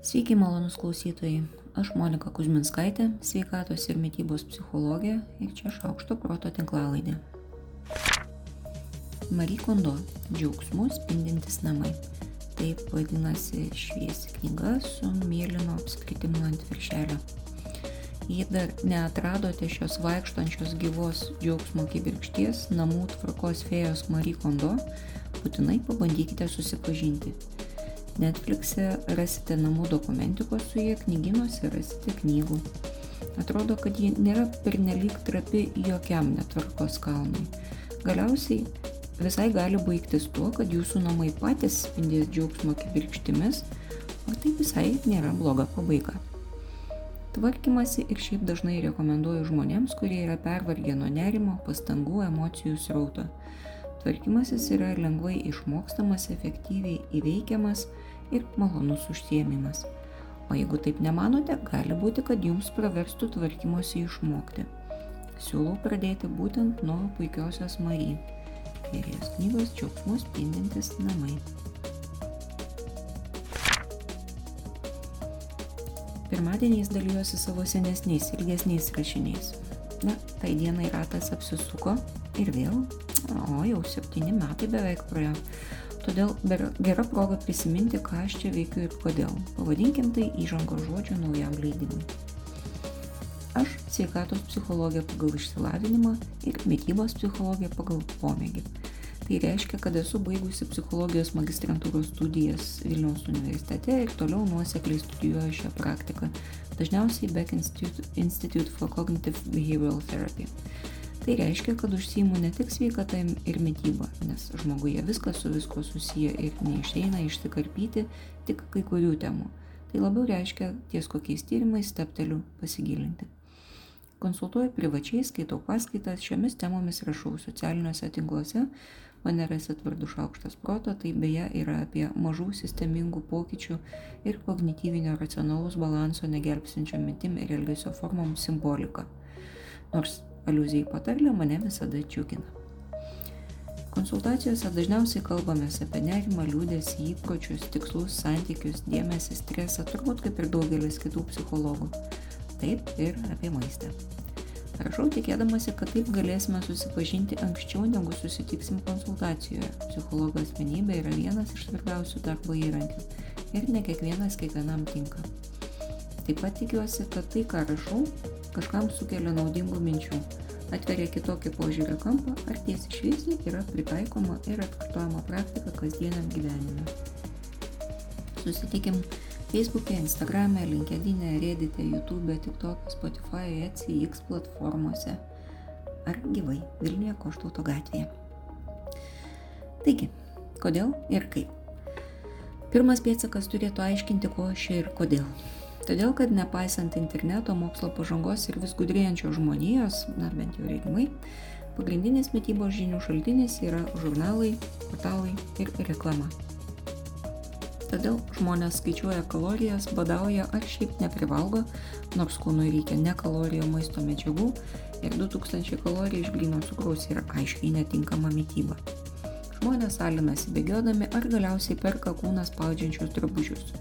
Sveiki, malonus klausytojai. Aš Monika Kuzminskaitė, sveikatos ir mytybos psichologė ir čia šaukšto proto tinklalaidė. Marie Kondo - džiaugsmų spindintis namai. Taip vadinasi šviesi knyga su mėlyno apskritimu ant viršelio. Jei dar neatradote šios vaikštančios gyvos džiaugsmo kibirkšties namų tvarkos fėjos Marie Kondo, būtinai pabandykite susipažinti Netflix'e rasite namų dokumentikos su jie, knyginuose rasite knygų. Atrodo, kad ji nėra pernelyg trapi jokiam netvarkos kalnui. Galiausiai visai gali baigtis tuo, kad jūsų namai patys spindės džiaugsmo kibirkštimis, o tai visai nėra bloga pabaiga. Tvarkymasi ir šiaip dažnai rekomenduoju žmonėms, kurie yra pervargę nuo nerimo, pastangų, emocijų srauto. Tvarkymasis yra lengvai išmokstamas, efektyviai įveikiamas ir malonus užsiemimas. O jeigu taip nemanote, gali būti, kad jums praverstų tvarkymosi išmokti. Siūlau pradėti būtent nuo puikiosios ir jos knygos džiaugsmus spindintis namai. Pirmadieniais dalyjosi savo senesniais, ilgesniais rašiniais. Na, tai dienai ratas apsisuko ir vėl, o jau septyni metai beveik praėjo Todėl gera proga prisiminti, ką aš čia veikiu ir kodėl. Pavadinkim tai įžango žodžio naujam leidimui. Aš sveikatos psichologija pagal išsilavinimą ir mytybos psichologija pagal pomėgį. Tai reiškia, kad esu baigusi psichologijos magistrantūros studijas Vilniaus universitete ir toliau nuosekliai studijuoju šią praktiką, dažniausiai Beck Institute, Institute for Cognitive Behavioral Therapy. Tai reiškia, kad užsijimu ne tik sveikata ir mytyba, nes žmoguje viskas su visko susiję ir neišeina išsikarpyti tik kai kurių temų. Tai labiau reiškia ties kokiais tyrimais stepteliu pasigilinti. Konsultuoju privačiai, skaitau paskaitas, šiomis temomis rašau socialiniuose tinkluose, mane rasit vardu šaukštas proto, tai beje yra apie mažų sistemingų pokyčių ir kognityvinio racionalaus balanso negelbsinčio mintim ir elgesio formom simboliką. Nors aliuzija į patarlę mane visada džiugina. Konsultacijose dažniausiai kalbamės apie nerimą, liūdėsį, įpročius, tikslus, santykius, dėmesį, stresą, turbūt kaip ir daugelis kitų psichologų. Taip ir apie maistą. Rašau tikėdamasi, kad taip galėsime susipažinti anksčiau, negu susitiksim konsultacijoje. Psichologo asmenybė yra vienas iš svarbiausių darbo įrankių ir ne kiekvienas kiekvienam tinka. Taip pat tikiuosi, kad tai, ką rašau, kažkam sukelia naudingų minčių, atveria kitokį požiūrio kampą ar tiesiai šviesiai yra pritaikoma ir atkartojama praktika kasdieniam gyvenime. Susitikim Facebook'e, Instagram'e, LinkedIn'e, Reddit'e, YouTube'e, TikTok'e, Spotify'e, Etsy, X platformose ar gyvai Vilniuje Koštauto gatvėje. Taigi, kodėl ir kaip? Pirmas pėtsakas turėtų aiškinti, ko aš ir kodėl. Todėl, kad nepaisant interneto mokslo pažangos ir vis gudrėjančios žmonijos, na bent jau regimai, pagrindinis mytybos žinių šaltinis yra žurnalai, portalai ir reklama. Todėl žmonės skaičiuoja kalorijas, badauja ar šiaip neprivalgo, nors kūnui reikia ne kalorijų maisto medžiagų ir 2000 kalorijų iš gryno cukraus yra aiškiai netinkama mytyba. Žmonės alinasi bėgiodami ar galiausiai perka kūną spaudžiančius drabužius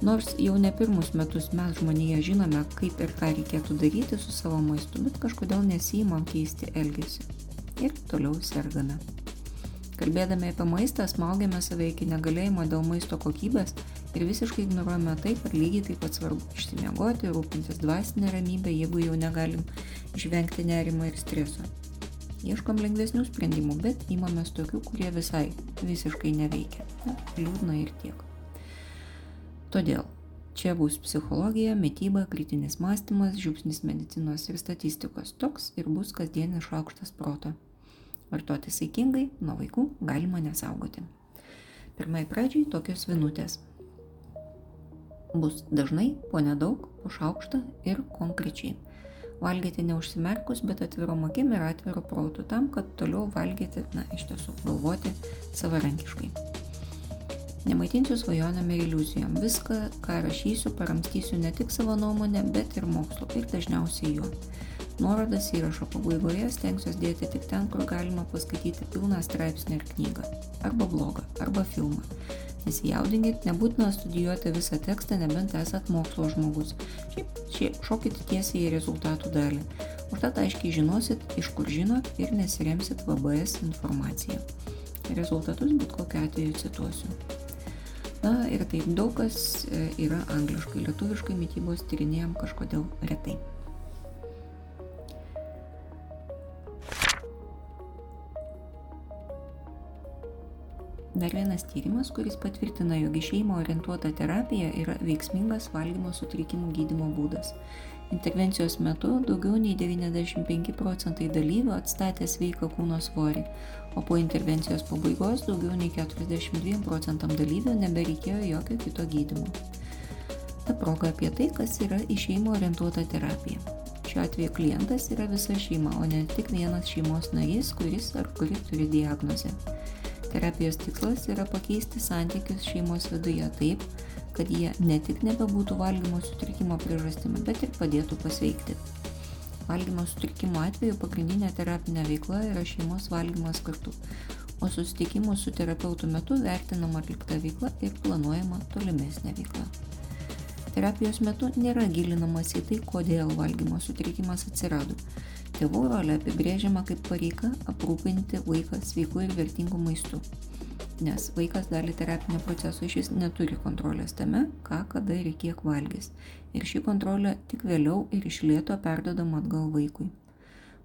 Nors jau ne pirmus metus mes žmonėje žinome, kaip ir ką reikėtų daryti su savo maistu, bet kažkodėl nesijimam keisti elgesį. Ir toliau sergame. Kalbėdami apie maistą, smaugiame save iki negalėjimo dėl maisto kokybės ir visiškai ignoruojame tai, kad lygiai taip pat svarbu išsimiegoti, rūpintis dvasinę ramybę, jeigu jau negalim išvengti nerimo ir streso. Ieškom lengvesnių sprendimų, bet įmamės tokių, kurie visai visiškai neveikia. Na, liūdna ir tiek. Todėl čia bus psichologija, mytyba, kritinis mąstymas, žiupsnis medicinos ir statistikos. Toks ir bus kasdienis šaukštas proto. Vartoti saikingai, nuo vaikų galima nesaugoti. Pirmai pradžiai tokios vinutės. Bus dažnai, po nedaug, po šaukštą ir konkrečiai. Valgyti neužsimerkus, bet atvirom akim ir atviru protu tam, kad toliau valgyti, na, iš tiesų, galvoti savarankiškai. Nemaitinsiu svajonėm ir iliuzijom. Viską, ką rašysiu, paramstysiu ne tik savo nuomonę, bet ir mokslu ir dažniausiai juo. Nuorodas įrašo pabaigoje stengsiuos dėti tik ten, kur galima paskaityti pilną straipsnį ar knygą. Arba blogą, arba filmą. Nesijaudinkit, nebūtina studijuoti visą tekstą, nebent esat mokslo žmogus. Šiaip, šiaip šokit tiesiai į rezultatų dalį. Užtat aiškiai žinosit, iš kur žinot ir nesiremsit VBS informaciją. Rezultatus bet kokiu atveju cituosiu. Na ir taip daug kas e, yra angliškai, lietuviškai mytybos tyrinėjom kažkodėl retai. Dar vienas tyrimas, kuris patvirtina, jog į šeimą orientuota terapija yra veiksmingas valgymo sutrikimų gydimo būdas. Intervencijos metu daugiau nei 95 procentai dalyvių atstatė sveiką kūno svorį, o po intervencijos pabaigos daugiau nei 42 procentam dalyvių nebereikėjo jokio kito gydimo. Ta proga apie tai, kas yra į šeimą orientuota terapija. Šiuo atveju klientas yra visa šeima, o ne tik vienas šeimos narys, kuris ar kuri turi diagnozę. Terapijos tikslas yra pakeisti santykius šeimos viduje taip, kad jie ne tik nebebūtų valgymo sutrikimo priežastimi, bet ir padėtų pasveikti. Valgymo sutrikimo atveju pagrindinė terapinė veikla yra šeimos valgymas kartu, o susitikimų su terapeutu metu vertinama atlikta veikla ir planuojama tolimesnė veikla. Terapijos metu nėra gilinamas į tai, kodėl valgymo sutrikimas atsirado Tėvų rolė apibrėžiama kaip pareiga aprūpinti vaiką sveiku ir vertingu maistu. Nes vaikas dalį terapinio proceso iš vis neturi kontrolės tame, ką, kada ir kiek valgys. Ir ši kontrolė tik vėliau ir iš lėto perdodama atgal vaikui.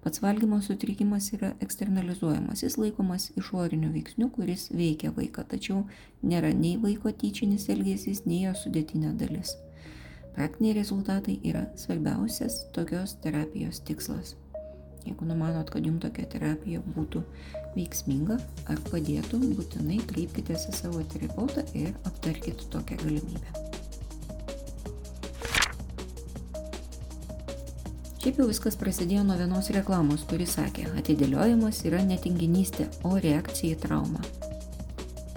Pats valgymo sutrikimas yra eksternalizuojamas, jis laikomas išoriniu veiksniu, kuris veikia vaiką, tačiau nėra nei vaiko tyčinis elgesys, nei jo sudėtinė dalis. Praktiniai rezultatai yra svarbiausias tokios terapijos tikslas. Jeigu numanot, kad jums tokia terapija būtų veiksminga ar padėtų, būtinai kreipkitės į savo terapeutą ir aptarkit tokią galimybę. Šiaip jau viskas prasidėjo nuo vienos reklamos, kuri sakė, atidėliojimas yra netinginystė, o reakcija į traumą.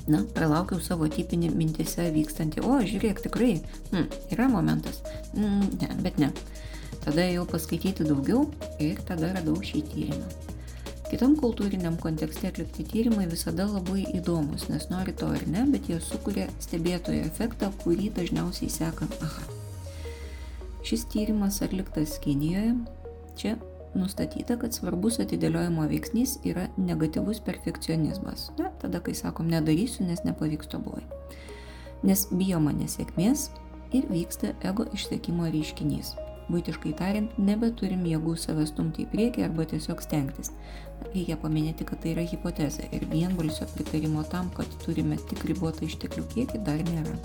Na, pralaukiau savo tipinį mintise vykstantį, o žiūrėk, tikrai, hm, yra momentas, mm, ne, bet ne. Tada jau paskaityti daugiau ir tada radau šį tyrimą. Kitam kultūriniam kontekste atlikti tyrimai visada labai įdomus, nes nori to ar ne, bet jie sukuria stebėtojo efektą, kurį dažniausiai seka aha. Šis tyrimas atliktas Kinijoje. Čia nustatyta, kad svarbus atidėliojimo veiksnys yra negatyvus perfekcionizmas. Na, tada, kai sakom nedarysiu, nes nepavyks tobulai. Nes bijoma nesėkmės ir vyksta ego išsekimo reiškinys. Būtiškai tariant, nebeturim jėgų save stumti į priekį arba tiesiog stengtis. Reikia paminėti, kad tai yra hipotezė ir vienbalsio pritarimo tam, kad turime tik ribotą išteklių kiekį, dar nėra.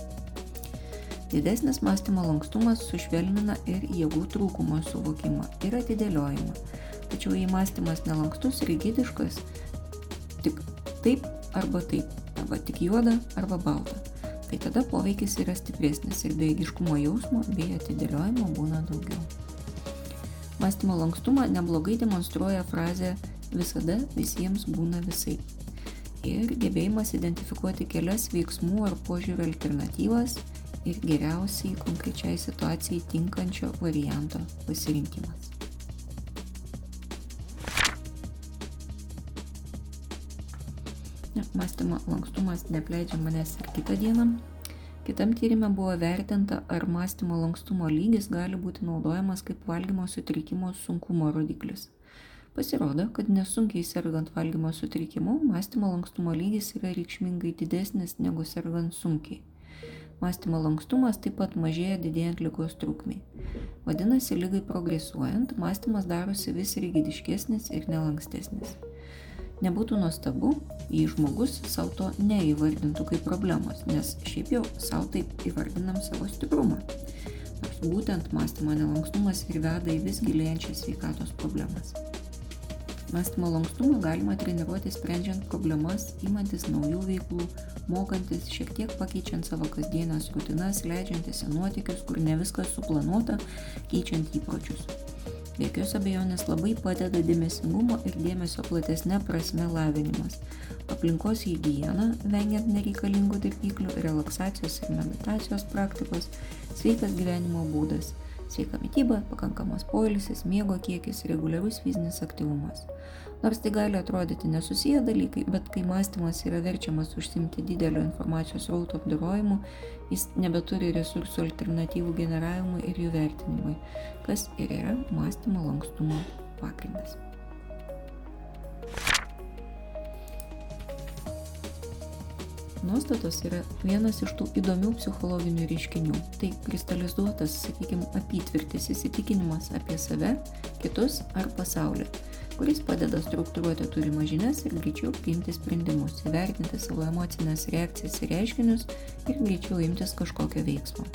Didesnis mąstymo lankstumas sušvelnina ir jėgų trūkumo suvokimą ir atidėliojimą. Tačiau jei mąstymas nelankstus, rigidiškas, tik taip arba taip, arba tik juoda arba balta tai tada poveikis yra stipresnis ir bejėgiškumo jausmo bei atidėliojimo būna daugiau. Mąstymo lankstumą neblogai demonstruoja frazė visada visiems būna visai. Ir gebėjimas identifikuoti kelias veiksmų ar požiūrių alternatyvas ir geriausiai konkrečiai situacijai tinkančio varianto pasirinkimas. Mąstymo lankstumas nepleidžia manęs ir kitą dieną. Kitam tyrimė buvo vertinta, ar mąstymo lankstumo lygis gali būti naudojamas kaip valgymo sutrikimo sunkumo rodiklis. Pasirodo, kad nesunkiai sergant valgymo sutrikimu, mąstymo lankstumo lygis yra reikšmingai didesnis negu sergant sunkiai. Mąstymo lankstumas taip pat mažėja didėjant lygos trukmiai. Vadinasi, lygai progresuojant, mąstymas darosi vis rigidiškesnis ir nelankstesnis. Nebūtų nuostabu, jei žmogus savo to neįvardintų kaip problemos, nes šiaip jau savo taip įvardinam savo stiprumą. Nors būtent mąstymo nelankstumas ir veda į vis gilėjančias sveikatos problemas. Mąstymo lankstumą galima treniruoti sprendžiant problemas, įmantis naujų veiklų, mokantis, šiek tiek pakeičiant savo kasdienės rutinas, leidžiantis į nuotykius, kur ne viskas suplanuota, keičiant įpročius. Be jokios abejonės labai padeda dėmesingumo ir dėmesio platesnė prasme lavinimas. Aplinkos hygiena, vengiant nereikalingų dirgiklių, relaksacijos ir meditacijos praktikos, sveikas gyvenimo būdas, Sveika mytyba, pakankamas poilsis, miego kiekis, reguliarus fizinis aktyvumas. Nors tai gali atrodyti nesusiję dalykai, bet kai mąstymas yra verčiamas užsimti didelio informacijos rauto apdorojimu, jis nebeturi resursų alternatyvų generavimui ir jų vertinimui, kas ir yra mąstymo lankstumo pagrindas. Nuostatos yra vienas iš tų įdomių psichologinių reiškinių. Tai kristalizuotas, sakykime, apytvirtis įsitikinimas apie save, kitus ar pasaulį kuris padeda struktūruoti turimas žinias ir greičiau priimti sprendimus, įvertinti savo emocinės reakcijas ir reiškinius ir greičiau imtis kažkokio veiksmo.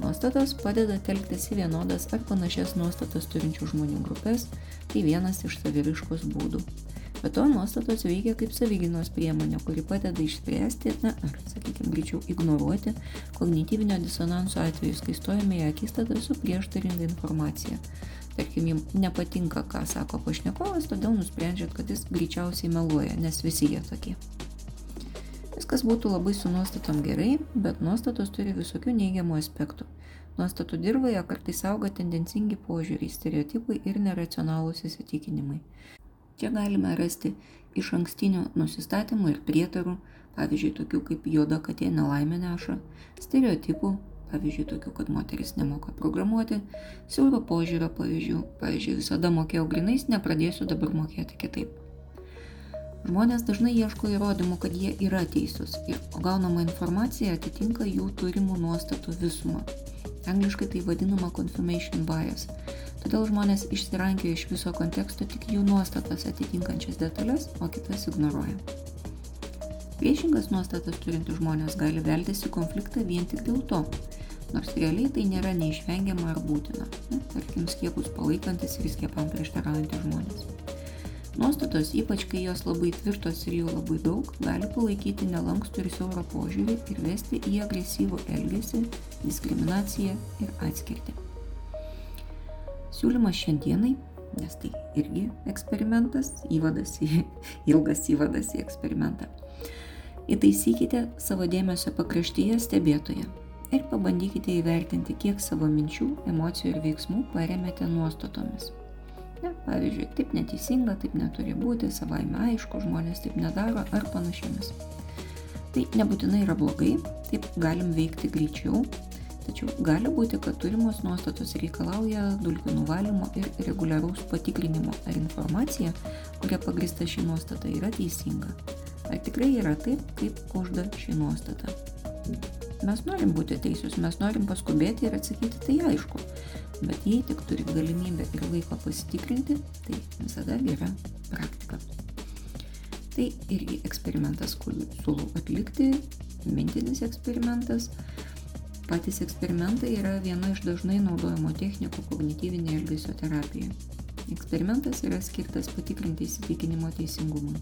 Nuostatos padeda telktis į vienodas ar panašias nuostatas turinčių žmonių grupės, tai vienas iš saviviškos būdų. Be to, nuostatos veikia kaip savyginos priemonė, kuri padeda išspręsti, na, ar, sakykime, greičiau ignoruoti kognityvinio disonanso atvejus, kai stojame į akistatą su prieštaringa informacija, tarkim, jums nepatinka, ką sako pašnekovas, todėl nusprendžiat, kad jis greičiausiai meluoja, nes visi jie tokie. Viskas būtų labai su nuostatom gerai, bet nuostatos turi visokių neigiamų aspektų. Nuostatų dirboje kartais auga tendencingi požiūriai, stereotipai ir neracionalūs įsitikinimai. Čia galime rasti iš ankstinių nusistatymų ir prietarų, pavyzdžiui, tokių kaip juoda katė nelaimė neša, stereotipų, pavyzdžiui, tokių, kad moteris nemoka programuoti, siauro požiūrio pavyzdžių, pavyzdžiui, visada mokėjau grinais, nepradėsiu dabar mokėti kitaip. Žmonės dažnai ieško įrodymų, kad jie yra teisūs, o gaunama informacija atitinka jų turimų nuostatų visumą. Angliškai tai vadinama confirmation bias. Todėl žmonės išsirankioja iš viso konteksto tik jų nuostatas atitinkančias detalės, o kitas ignoruoja. Priešingas nuostatas turintys žmonės gali veltis į konfliktą vien tik dėl to, nors realiai tai nėra neišvengiama ar būtina, ne, tarkim skiepus palaikantis ir skiepam prieštaraujantys žmonės. Nuostatos, ypač kai jos labai tvirtos ir jų labai daug, gali palaikyti nelankstų ir siaurą požiūrį ir vesti į agresyvų elgesį, diskriminaciją ir atskirtį. Siūlymas šiandienai, nes tai irgi eksperimentas, įvadas į, ilgas įvadas į eksperimentą. Įtaisykite savo dėmesio pakraštyje stebėtoje, ir pabandykite įvertinti, kiek savo minčių, emocijų ir veiksmų paremėte nuostatomis. Ne, pavyzdžiui, taip neteisinga, taip neturi būti, savaime aišku, žmonės taip nedaro ar panašiamis. Tai nebūtinai yra blogai, taip galim veikti greičiau, tačiau gali būti, kad turimos nuostatos reikalauja dulkių nuvalymo ir reguliaraus patikrinimo, ar informacija, kuria pagrista ši nuostata, yra teisinga. Ar tikrai yra taip, kaip užda ši nuostata. Mes norim būti teisūs, mes norim paskubėti ir atsakyti, tai aišku. Bet jei tik turi galimybę ir laiko pasitikrinti, tai visada gera praktika. Tai irgi eksperimentas, kurį siūlau atlikti, mintinis eksperimentas. Patys eksperimentai yra viena iš dažnai naudojamo technikų kognityvinė elgesio terapija. Eksperimentas yra skirtas patikrinti įsitikinimo teisingumui.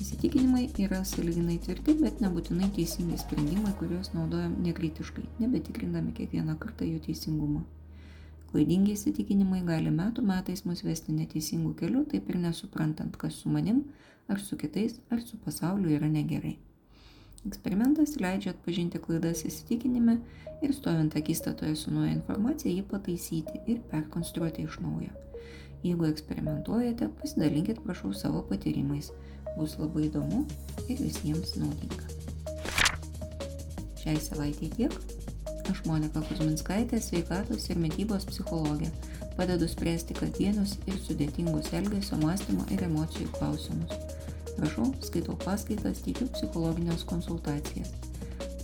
Įsitikinimai yra saliginai tvirti, bet nebūtinai teisingi sprendimai, kuriuos naudojam nekritiškai, nebetikrindami kiekvieną kartą jų teisingumą. Klaidingi įsitikinimai gali metų metais mus vesti neteisingų kelių, taip ir nesuprantant, kas su manim, ar su kitais, ar su pasauliu yra negerai. Eksperimentas leidžia atpažinti klaidas įsitikinime ir stovint akistatoje su nauja informacija jį pataisyti ir perkonstruoti iš naujo. Jeigu eksperimentuojate, pasidalinkit prašau savo patyrimais bus labai įdomu ir visiems naudinga. Šiai savaitai tiek. Aš Monika Kuzminskaitė, sveikatos ir mytybos psichologė. Padedu spręsti kasdienius ir sudėtingus elgesio, mąstymo ir emocijų klausimus. Rašau, skaitau paskaitas, teikiu psichologinės konsultacijas.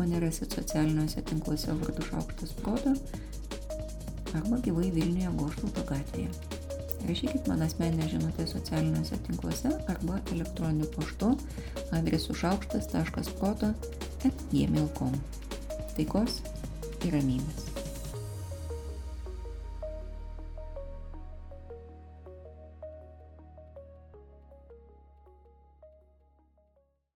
Mane rasit socialiniuose tinkluose vardu Šaukštas Proto arba gyvai Vilniuje Goštauto gatvėje. Rašykit man asmeninę žinutę socialiniuose tinkluose arba elektroniniu paštu adresu šaukštas.proto at gmail.com. Taikos ir ramybės.